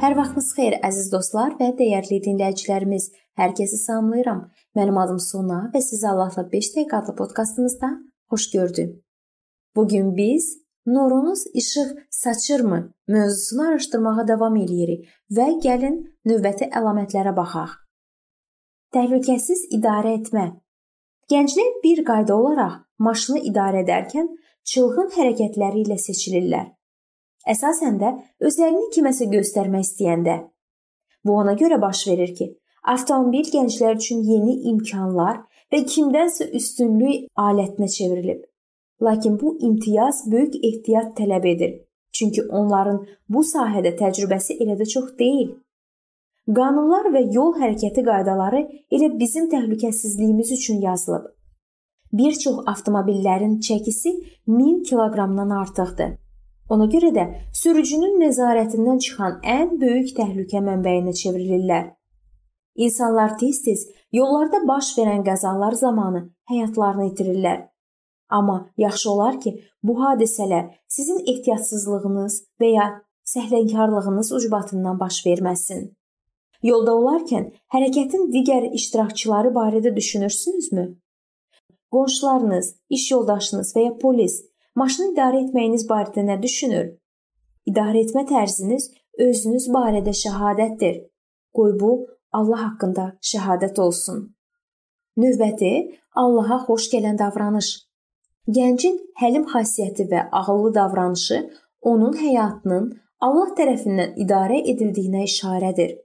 Hər vaxtınız xeyir əziz dostlar və dəyərli dinləyicilərimiz. Hər kəsi salamlayıram. Mənim adım Sona və sizi Allahla 5 dəqiqə adlı podkastımızda xoş gördüm. Bu gün biz nurunuz işıq saçırmı mövzusunu araşdırmağa davam eləyirik və gəlin növbəti əlamətlərə baxaq. Təhlükəsiz idarə etmə. Gənclər bir qayda olaraq maşını idarə edərkən çılğın hərəkətləri ilə seçilirlər. Əsasən də özlərini kiməsə göstərmək istəyəndə. Bu ona görə baş verir ki, avtomobil gənclər üçün yeni imkanlar və kimdənsə üstünlük alətinə çevrilib. Lakin bu imtiyaz böyük ehtiyat tələb edir. Çünki onların bu sahədə təcrübəsi elə də çox deyil. Qanunlar və yol hərəkəti qaydaları elə bizim təhlükəsizliyimiz üçün yazılıb. Bir çox avtomobillərin çəkisi 1000 kiloqramdan artıqdır. Ona görə də sürücünün nəzarətindən çıxan ən böyük təhlükə mənbəyinə çevrilirlər. İnsanlar tez-tez yollarda baş verən qəzalar zamanı həyatlarını itirirlər. Amma yaxşı olar ki, bu hadisələr sizin ehtiyatsızlığınız və ya səhlənkarlığınız ucbatından baş verməsin. Yolda olarkən hərəkətin digər iştirakçıları barədə düşünürsünüzmü? Qonşularınız, iş yoldaşınız və ya polis Maşını idarə etməyiniz barədə nə düşünür? İdarə etmə tərziniz özünüz barədə şahadətdir. Qoy bu Allah haqqında şahadət olsun. Növbəti Allaha xoş gələn davranış. Gəncin həlim xasiyyəti və ağıllı davranışı onun həyatının Allah tərəfindən idarə edildiyinə işarədir.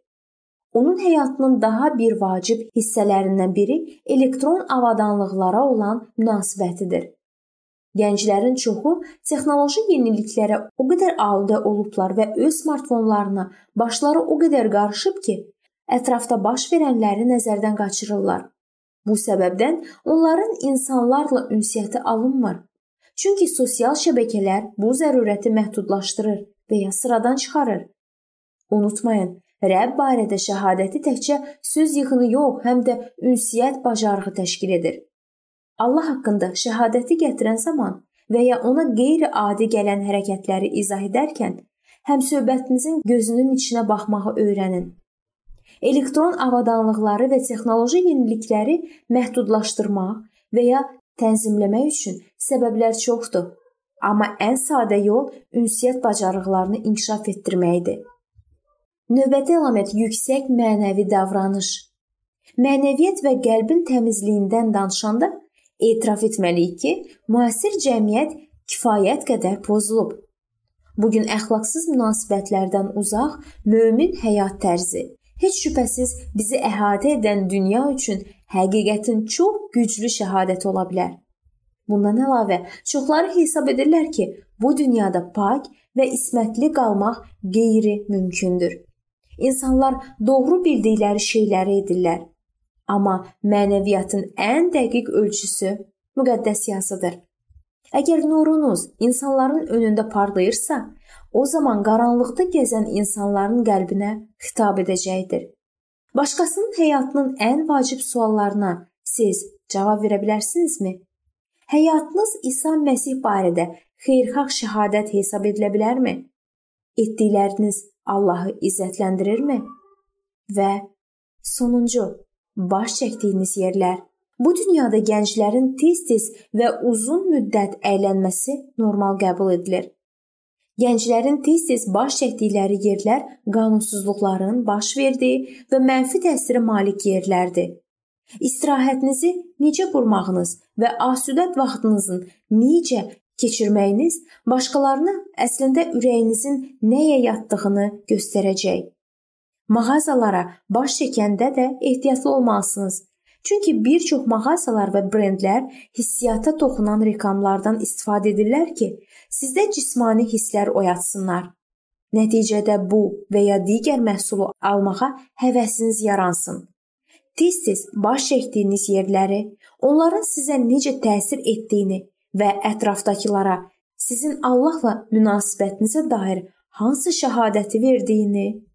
Onun həyatının daha bir vacib hissələrindən biri elektron avadanlıqlara olan münasibətidir. Gənclərin çoxu texnoloji yeniliklərə o qədər aludə olublar və öz smartfonlarına başları o qədər qarışıb ki, ətrafda baş verənləri nəzərdən qaçırırlar. Bu səbəbdən onların insanlarla ünsiyyəti alınmır. Çünki sosial şəbəkələr bu zərurəti məhdudlaşdırır və ya sıradan çıxarır. Unutmayın, Rəbb barədə şahadəti təkcə söz yığını yox, həm də ünsiyyət bacarığı təşkil edir. Allah haqqında şəhadəti gətirən zaman və ya ona qeyri-adi gələn hərəkətləri izah edərkən həm söhbətinizin gözünün içinə baxmağı öyrənin. Elektron avadanlıqları və texnoloji yenilikləri məhdudlaşdırmaq və ya tənzimləmək üçün səbəblər çoxdur. Amma ən sadə yol ünsiyyət bacarıqlarını inkişaf etdirməkdir. Növbəti əlamət yüksək mənəvi davranış. Mənəviyyat və qəlbin təmizliyindən danışanda Etiraf etməliyik ki, müasir cəmiyyət kifayət qədər pozulub. Bu gün əxlaqsız münasibətlərdən uzaq mömin həyat tərzi heç şübhəsiz bizi əhatə edən dünya üçün həqiqətin çox güclü şəhadəti ola bilər. Bundan əlavə, çoxları hesab edirlər ki, bu dünyada pak və ismətli qalmaq qeyri-mümkündür. İnsanlar doğru bildikləri şeyləri edirlər Amma mənəviyyatın ən dəqiq ölçüsü müqəddəs yazıdır. Əgər nurunuz insanların önündə parlayırsa, o zaman qaranlıqda gəzən insanların qəlbinə xitab edəcəkdir. Başqasının həyatının ən vacib suallarına siz cavab verə bilərsinizmi? Həyatınız İsa Məsih barədə xeyirxah şahadət hesab edilə bilərmi? Etdikləriniz Allahı izzətləndirirmi? Və sonuncu baş çəkdiyiniz yerlər. Bu dünyada gənclərin tez-tez və uzun müddət əylənməsi normal qəbul edilir. Gənclərin tez-tez baş çəkdikləri yerlər qanunsuzluqların baş verdiyi və mənfi təsirə malik yerlərdir. İstirahətinizi necə qurmağınız və asudə vaxtınızın necə keçirməyiniz başqalarına əslində ürəyinizin nəyə yatdığını göstərəcək. Mağazalara baş çəkəndə də ehtiyatlı olmalısınız. Çünki bir çox mağazalar və brendlər hissiyata toxunan reklamlardan istifadə edirlər ki, sizdə cismani hisslər oyatsınlar. Nəticədə bu və ya digər məhsulu almağa həvəsiniz yaransın. Tez-tez baş çəkdiyiniz yerləri, onların sizə necə təsir etdiyini və ətrafdakılara sizin Allahla münasibətinizə dair hansı şahadəti verdiyini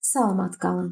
salamat qalın.